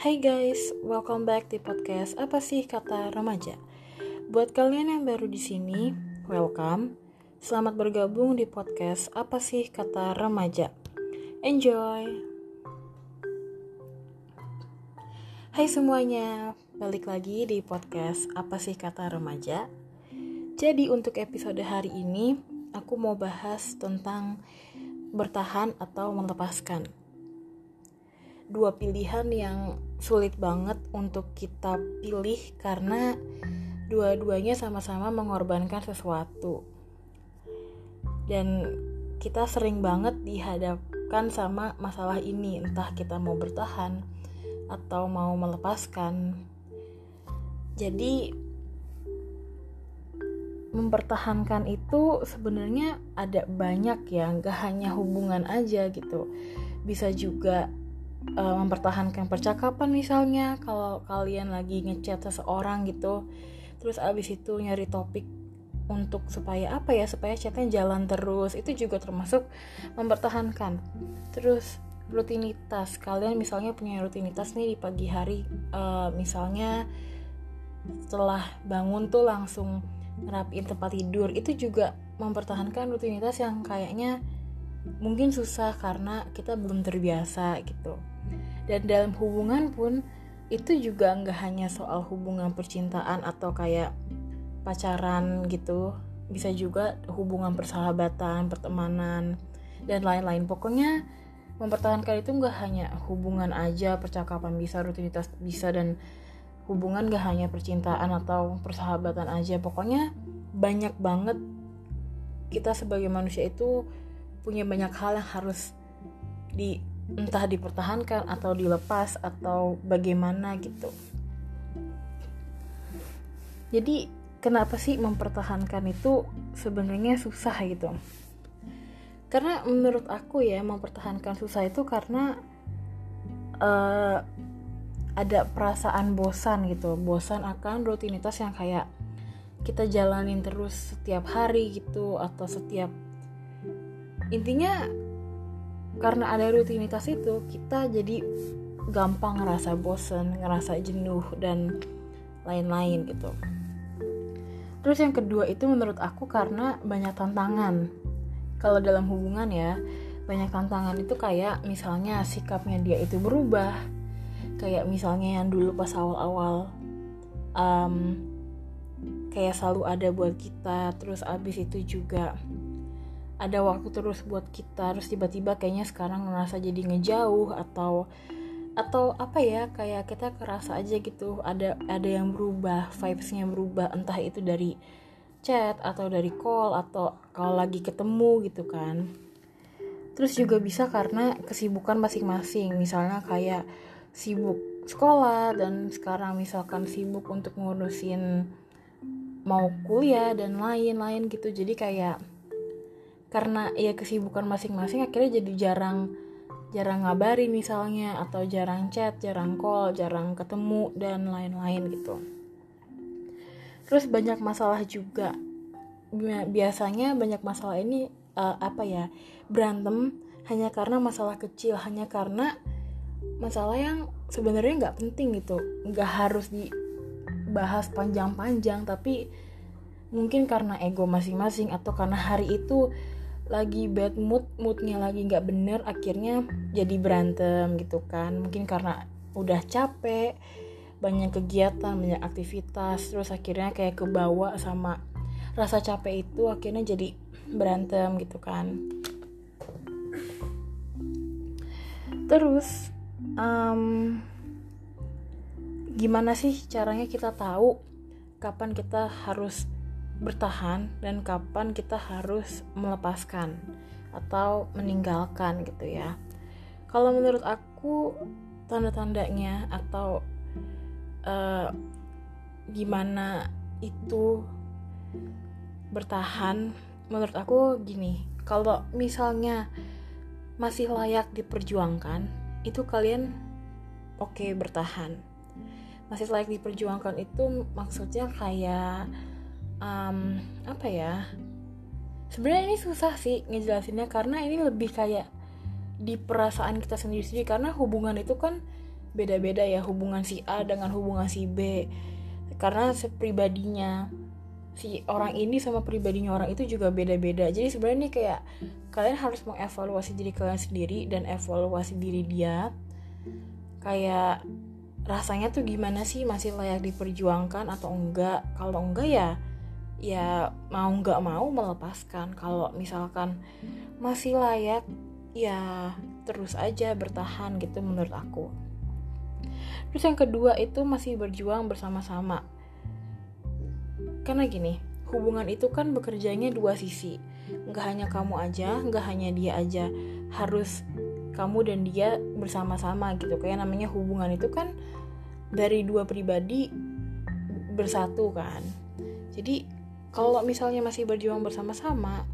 Hai guys, welcome back di podcast Apa sih kata remaja? Buat kalian yang baru di sini, welcome. Selamat bergabung di podcast Apa sih kata remaja? Enjoy. Hai semuanya, balik lagi di podcast Apa sih kata remaja? Jadi untuk episode hari ini, aku mau bahas tentang bertahan atau melepaskan dua pilihan yang sulit banget untuk kita pilih karena dua-duanya sama-sama mengorbankan sesuatu. Dan kita sering banget dihadapkan sama masalah ini, entah kita mau bertahan atau mau melepaskan. Jadi mempertahankan itu sebenarnya ada banyak ya, nggak hanya hubungan aja gitu. Bisa juga uh, mempertahankan percakapan misalnya kalau kalian lagi ngechat seseorang gitu terus abis itu nyari topik untuk supaya apa ya supaya chatnya jalan terus itu juga termasuk mempertahankan. Terus rutinitas kalian misalnya punya rutinitas nih di pagi hari uh, misalnya setelah bangun tuh langsung ngerapiin tempat tidur itu juga mempertahankan rutinitas yang kayaknya mungkin susah karena kita belum terbiasa gitu dan dalam hubungan pun itu juga nggak hanya soal hubungan percintaan atau kayak pacaran gitu. Bisa juga hubungan persahabatan pertemanan dan lain-lain. Pokoknya mempertahankan itu nggak hanya hubungan aja percakapan bisa rutinitas bisa dan hubungan gak hanya percintaan atau persahabatan aja. Pokoknya banyak banget kita sebagai manusia itu punya banyak hal yang harus di entah dipertahankan atau dilepas atau bagaimana gitu. Jadi kenapa sih mempertahankan itu sebenarnya susah gitu? Karena menurut aku ya mempertahankan susah itu karena uh, ada perasaan bosan gitu. Bosan akan rutinitas yang kayak kita jalanin terus setiap hari gitu atau setiap intinya karena ada rutinitas itu kita jadi gampang ngerasa bosen ngerasa jenuh dan lain-lain gitu. Terus yang kedua itu menurut aku karena banyak tantangan. Kalau dalam hubungan ya banyak tantangan itu kayak misalnya sikapnya dia itu berubah. Kayak misalnya yang dulu pas awal-awal um, kayak selalu ada buat kita terus abis itu juga ada waktu terus buat kita terus tiba-tiba kayaknya sekarang ngerasa jadi ngejauh atau atau apa ya kayak kita kerasa aja gitu ada ada yang berubah vibesnya berubah entah itu dari chat atau dari call atau kalau lagi ketemu gitu kan. Terus juga bisa karena kesibukan masing-masing misalnya kayak sibuk sekolah dan sekarang misalkan sibuk untuk ngurusin mau kuliah dan lain-lain gitu. Jadi kayak karena ya kesibukan masing-masing akhirnya jadi jarang jarang ngabarin misalnya atau jarang chat, jarang call, jarang ketemu dan lain-lain gitu. Terus banyak masalah juga. Biasanya banyak masalah ini uh, apa ya? berantem hanya karena masalah kecil, hanya karena masalah yang sebenarnya nggak penting gitu, nggak harus dibahas panjang-panjang, tapi mungkin karena ego masing-masing atau karena hari itu lagi bad mood moodnya lagi nggak bener akhirnya jadi berantem gitu kan. Mungkin karena udah capek banyak kegiatan banyak aktivitas terus akhirnya kayak kebawa sama rasa capek itu akhirnya jadi berantem gitu kan. Terus um, gimana sih caranya kita tahu kapan kita harus bertahan dan kapan kita harus melepaskan atau meninggalkan gitu ya. Kalau menurut aku tanda-tandanya atau uh, gimana itu bertahan menurut aku gini kalau misalnya masih layak diperjuangkan itu kalian oke okay, bertahan masih layak diperjuangkan itu maksudnya kayak um, apa ya? Sebenarnya ini susah sih ngejelasinnya karena ini lebih kayak di perasaan kita sendiri sendiri. Karena hubungan itu kan beda-beda ya hubungan si A dengan hubungan si B. Karena sepribadinya si orang ini sama pribadinya orang itu juga beda-beda. Jadi sebenarnya nih kayak kalian harus mengevaluasi diri kalian sendiri dan evaluasi diri dia. Kayak rasanya tuh gimana sih? Masih layak diperjuangkan atau enggak? Kalau enggak ya ya mau nggak mau melepaskan. Kalau misalkan masih layak ya terus aja bertahan gitu menurut aku. Terus yang kedua itu masih berjuang bersama-sama. Karena gini hubungan itu kan bekerjanya dua sisi. Nggak hanya kamu aja nggak hanya dia aja. Harus kamu dan dia bersama-sama gitu. Kayak namanya hubungan itu kan dari dua pribadi bersatu kan. Jadi kalau misalnya masih berjuang bersama-sama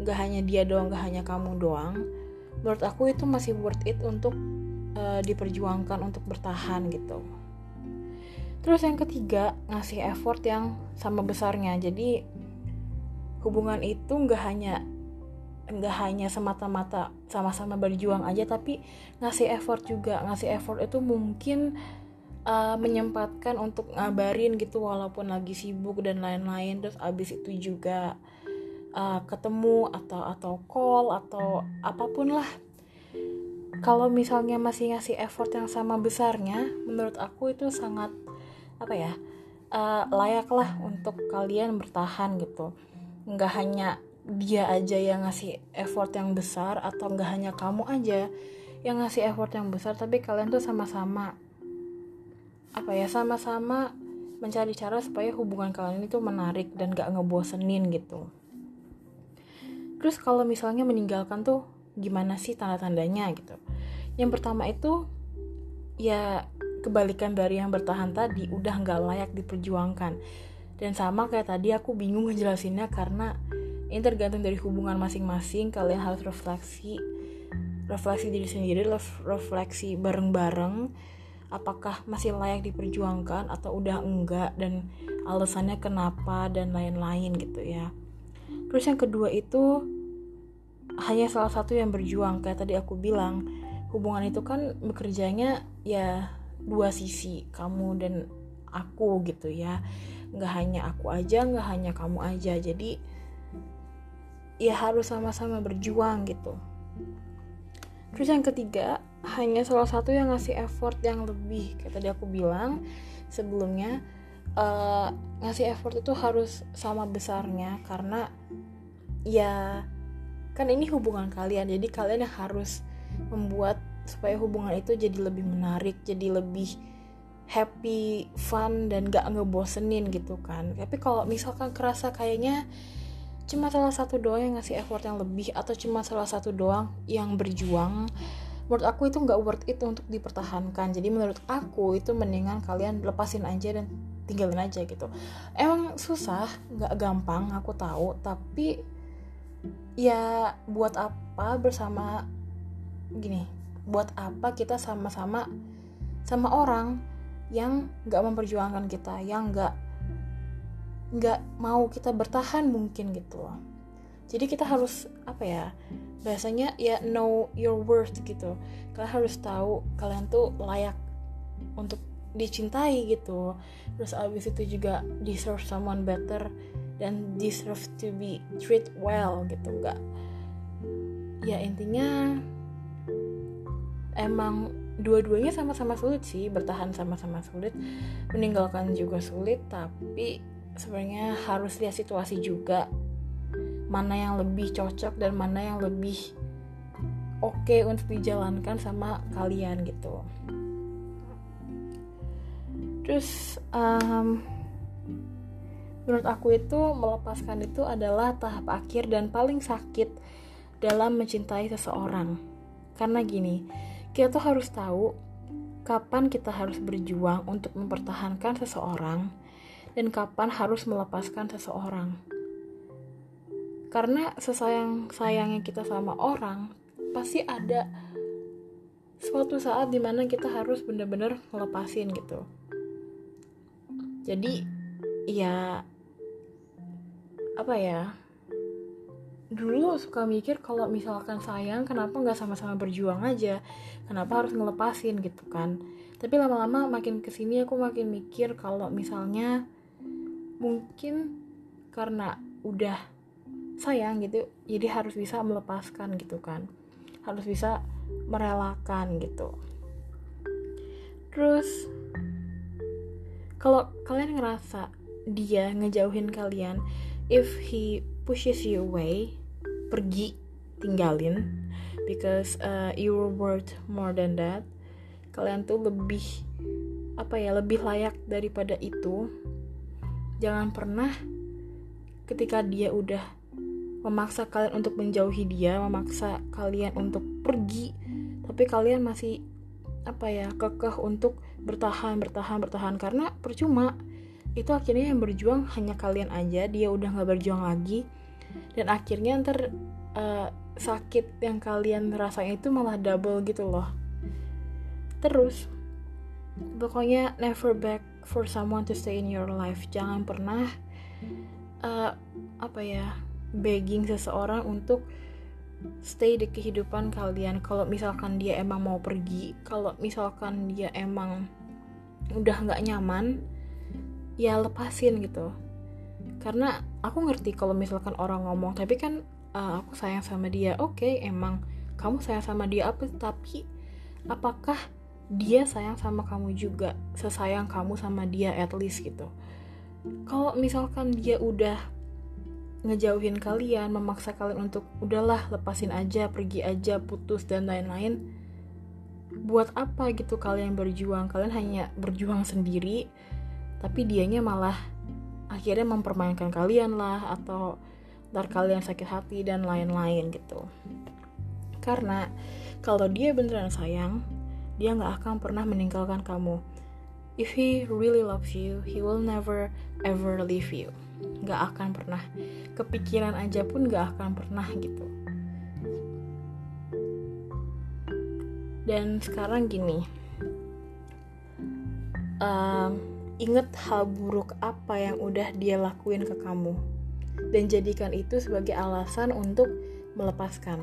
nggak hanya dia doang nggak hanya kamu doang menurut aku itu masih worth it untuk uh, diperjuangkan untuk bertahan gitu. Terus yang ketiga ngasih effort yang sama besarnya. Jadi hubungan itu nggak hanya nggak hanya semata-mata sama-sama berjuang aja tapi ngasih effort juga. Ngasih effort itu mungkin uh, menyempatkan untuk ngabarin gitu walaupun lagi sibuk dan lain-lain. Terus abis itu juga uh, ketemu atau atau call atau apa pun lah. Kalau misalnya masih ngasih effort yang sama besarnya menurut aku itu sangat apa ya uh, layaklah untuk kalian bertahan gitu. Nggak hanya dia aja yang ngasih effort yang besar atau nggak hanya kamu aja yang ngasih effort yang besar tapi kalian tuh sama-sama apa ya sama-sama mencari cara supaya hubungan kalian itu menarik dan gak ngebosenin gitu. Terus kalau misalnya meninggalkan tuh gimana sih tanda-tandanya gitu? Yang pertama itu ya kebalikan dari yang bertahan tadi udah nggak layak diperjuangkan. Dan sama kayak tadi aku bingung ngejelasinnya karena ini tergantung dari hubungan masing-masing kalian harus refleksi refleksi diri sendiri refleksi bareng-bareng apakah masih layak diperjuangkan atau udah enggak dan alasannya kenapa dan lain-lain gitu ya. Terus yang kedua itu hanya salah satu yang berjuang kayak tadi aku bilang. Hubungan itu kan bekerjanya ya dua sisi kamu dan aku gitu ya. Nggak hanya aku aja nggak hanya kamu aja. Jadi ya harus sama-sama berjuang gitu. Terus yang ketiga hanya salah satu yang ngasih effort yang lebih kayak tadi aku bilang sebelumnya uh, ngasih effort itu harus sama besarnya karena ya kan ini hubungan kalian jadi kalian yang harus membuat supaya hubungan itu jadi lebih menarik jadi lebih happy fun dan gak ngebosenin gitu kan. Tapi kalau misalkan kerasa kayaknya cuma salah satu doang yang ngasih effort yang lebih atau cuma salah satu doang yang berjuang menurut aku itu nggak worth it untuk dipertahankan. Jadi menurut aku itu mendingan kalian lepasin aja dan tinggalin aja gitu. Emang susah nggak gampang aku tahu. Tapi ya buat apa bersama gini buat apa kita sama-sama sama orang yang nggak memperjuangkan kita yang nggak nggak mau kita bertahan mungkin gitu loh jadi kita harus apa ya biasanya ya know your worth gitu. Kalian harus tahu kalian tuh layak untuk dicintai gitu. Terus abis itu juga deserve someone better dan deserve to be treat well gitu. Nggak ya intinya emang dua-duanya sama-sama sulit sih bertahan sama-sama sulit meninggalkan juga sulit tapi sebenarnya harus lihat situasi juga mana yang lebih cocok dan mana yang lebih oke okay untuk dijalankan sama kalian gitu terus um, menurut aku itu melepaskan itu adalah tahap akhir dan paling sakit dalam mencintai seseorang karena gini kita tuh harus tahu kapan kita harus berjuang untuk mempertahankan seseorang dan kapan harus melepaskan seseorang. Karena sesayang-sayangnya kita sama orang, pasti ada suatu saat di mana kita harus bener-bener melepasin gitu. Jadi, ya apa ya? Dulu suka mikir kalau misalkan sayang kenapa nggak sama-sama berjuang aja kenapa harus ngelepasin gitu kan tapi lama-lama makin ke sini aku makin mikir kalau misalnya mungkin karena udah sayang gitu jadi harus bisa melepaskan gitu kan. Harus bisa merelakan gitu. Terus kalau kalian ngerasa dia ngejauhin kalian if he pushes you away pergi tinggalin because uh, you were worth more than that kalian tuh lebih apa ya lebih layak daripada itu. Jangan pernah ketika dia udah memaksa kalian untuk menjauhi dia memaksa kalian untuk pergi tapi kalian masih apa ya kekeh untuk bertahan bertahan bertahan. Karena percuma itu akhirnya yang berjuang hanya kalian aja dia udah nggak berjuang lagi. Dan akhirnya ntar uh, sakit yang kalian rasain itu malah double gitu loh. Terus pokoknya never back for someone to stay in your life. Jangan pernah uh, apa ya begging seseorang untuk stay di kehidupan kalian. Kalau misalkan dia emang mau pergi kalau misalkan dia emang udah nggak nyaman ya lepasin gitu. Karena aku ngerti kalau misalkan orang ngomong tapi kan uh, aku sayang sama dia. Oke okay, emang kamu sayang sama dia apa? Tapi apakah dia sayang sama kamu juga? Sesayang kamu sama dia at least gitu. Kalau misalkan dia udah ngejauhin kalian memaksa kalian untuk udahlah lepasin aja pergi aja putus dan lain-lain. Buat apa gitu kalian berjuang? Kalian hanya berjuang sendiri tapi dianya malah akhirnya mempermainkan kalian lah atau ntar kalian sakit hati dan lain-lain gitu. Karena kalau dia beneran sayang dia nggak akan pernah meninggalkan kamu. If he really loves you he will never ever leave you nggak akan pernah kepikiran aja pun nggak akan pernah gitu dan sekarang gini um, inget hal buruk apa yang udah dia lakuin ke kamu dan jadikan itu sebagai alasan untuk melepaskan.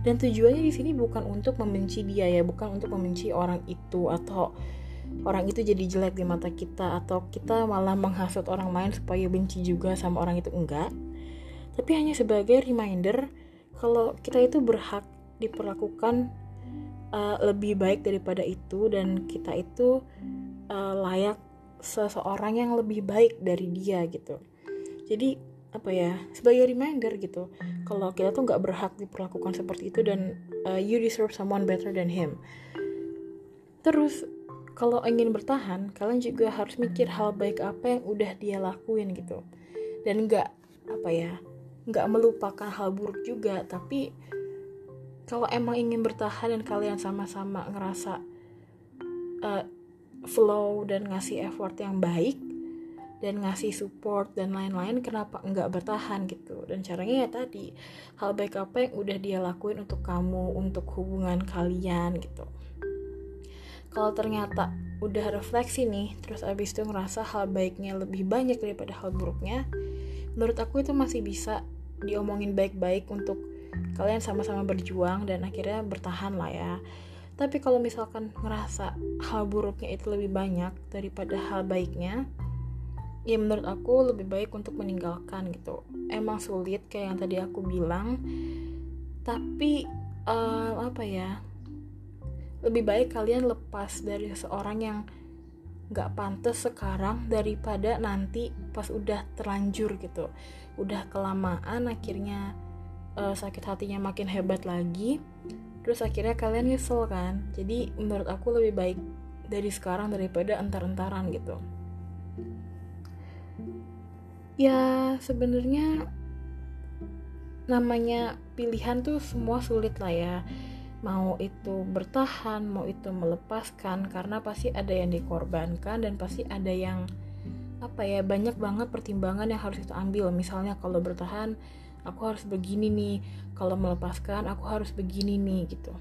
Dan tujuannya di sini bukan untuk membenci dia ya, bukan untuk membenci orang itu atau orang itu jadi jelek di mata kita atau kita malah menghasut orang lain supaya benci juga sama orang itu enggak. Tapi hanya sebagai reminder kalau kita itu berhak diperlakukan uh, lebih baik daripada itu dan kita itu uh, layak seseorang yang lebih baik dari dia gitu jadi apa ya sebagai reminder gitu kalau kita tuh nggak berhak diperlakukan seperti itu dan uh, you deserve someone better than him terus kalau ingin bertahan kalian juga harus mikir hal baik apa yang udah dia lakuin gitu. Dan nggak apa ya nggak melupakan hal buruk juga. Tapi kalau emang ingin bertahan dan kalian sama-sama ngerasa uh, flow dan ngasih effort yang baik dan ngasih support dan lain-lain kenapa enggak bertahan gitu? Dan caranya ya tadi hal baik apa yang udah dia lakuin untuk kamu untuk hubungan kalian gitu kalau ternyata udah refleksi nih terus abis itu ngerasa hal baiknya lebih banyak daripada hal buruknya menurut aku itu masih bisa diomongin baik-baik untuk kalian sama-sama berjuang dan akhirnya bertahan lah ya. Tapi kalau misalkan ngerasa hal buruknya itu lebih banyak daripada hal baiknya ya menurut aku lebih baik untuk meninggalkan gitu. Emang sulit kayak yang tadi aku bilang tapi uh, apa ya lebih baik kalian lepas dari seseorang yang gak pantas sekarang daripada nanti pas udah terlanjur gitu. Udah kelamaan akhirnya uh, sakit hatinya makin hebat lagi. Terus akhirnya kalian nyesel kan? Jadi menurut aku lebih baik dari sekarang daripada entar-entaran gitu. Ya sebenarnya namanya pilihan tuh semua sulit lah ya mau itu bertahan mau itu melepaskan karena pasti ada yang dikorbankan dan pasti ada yang apa ya banyak banget pertimbangan yang harus kita ambil. Misalnya kalau bertahan aku harus begini nih kalau melepaskan aku harus begini nih gitu.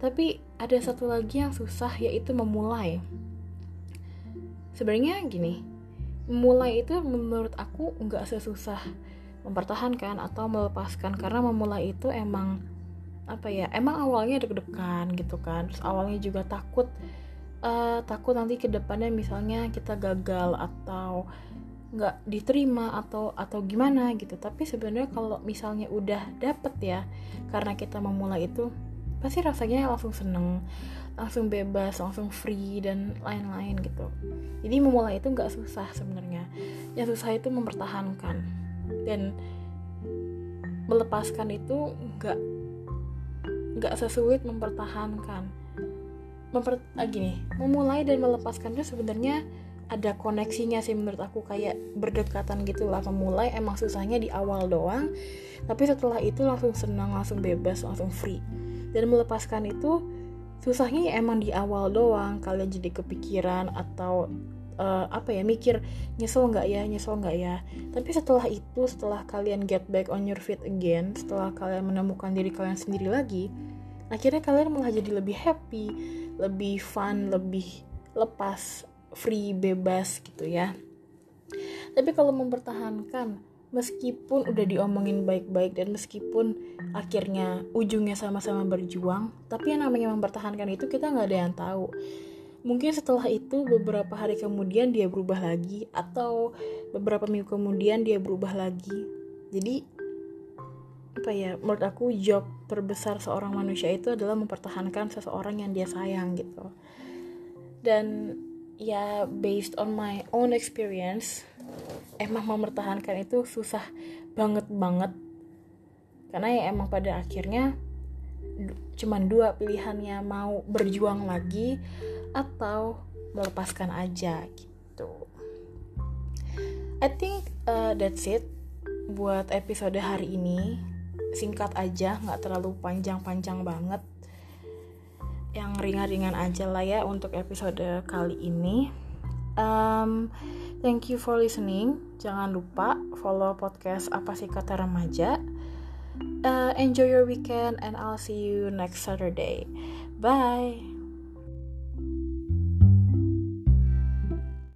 Tapi ada satu lagi yang susah yaitu memulai. Sebenarnya gini memulai itu menurut aku nggak sesusah mempertahankan atau melepaskan karena memulai itu emang apa ya emang awalnya deg-degan gitu kan terus awalnya juga takut uh, takut nanti ke depannya misalnya kita gagal atau nggak diterima atau atau gimana gitu. Tapi sebenarnya kalau misalnya udah dapet ya karena kita memulai itu pasti rasanya langsung seneng langsung bebas langsung free dan lain-lain gitu. Jadi memulai itu nggak susah sebenarnya. Yang susah itu mempertahankan dan melepaskan itu nggak nggak sesulit mempertahankan. Memper, ah, gini memulai dan melepaskan itu sebenarnya ada koneksinya sih menurut aku kayak berdekatan gitu lah memulai emang susahnya di awal doang tapi setelah itu langsung senang langsung bebas langsung free. Dan melepaskan itu susahnya ya emang di awal doang. Kalian jadi kepikiran atau uh, apa ya mikir nyesel nggak ya nyesel nggak ya? Tapi setelah itu setelah kalian get back on your feet again setelah kalian menemukan diri kalian sendiri lagi akhirnya kalian malah jadi lebih happy lebih fun lebih lepas free bebas gitu ya. Tapi kalau mempertahankan meskipun udah diomongin baik-baik dan meskipun akhirnya ujungnya sama-sama berjuang tapi yang namanya mempertahankan itu kita nggak ada yang tahu. Mungkin setelah itu beberapa hari kemudian dia berubah lagi atau beberapa minggu kemudian dia berubah lagi. Jadi apa ya menurut aku job terbesar seorang manusia itu adalah mempertahankan seseorang yang dia sayang gitu. Dan ya based on my own experience emang mempertahankan itu susah banget banget. Karena ya emang pada akhirnya cuman dua pilihannya mau berjuang lagi atau melepaskan aja gitu. I think uh, that's it buat episode hari ini singkat aja nggak terlalu panjang-panjang banget yang ringan-ringan aja lah ya untuk episode kali ini. Um, thank you for listening. Jangan lupa follow podcast apa sih kata remaja. Uh, enjoy your weekend and I'll see you next Saturday. Bye.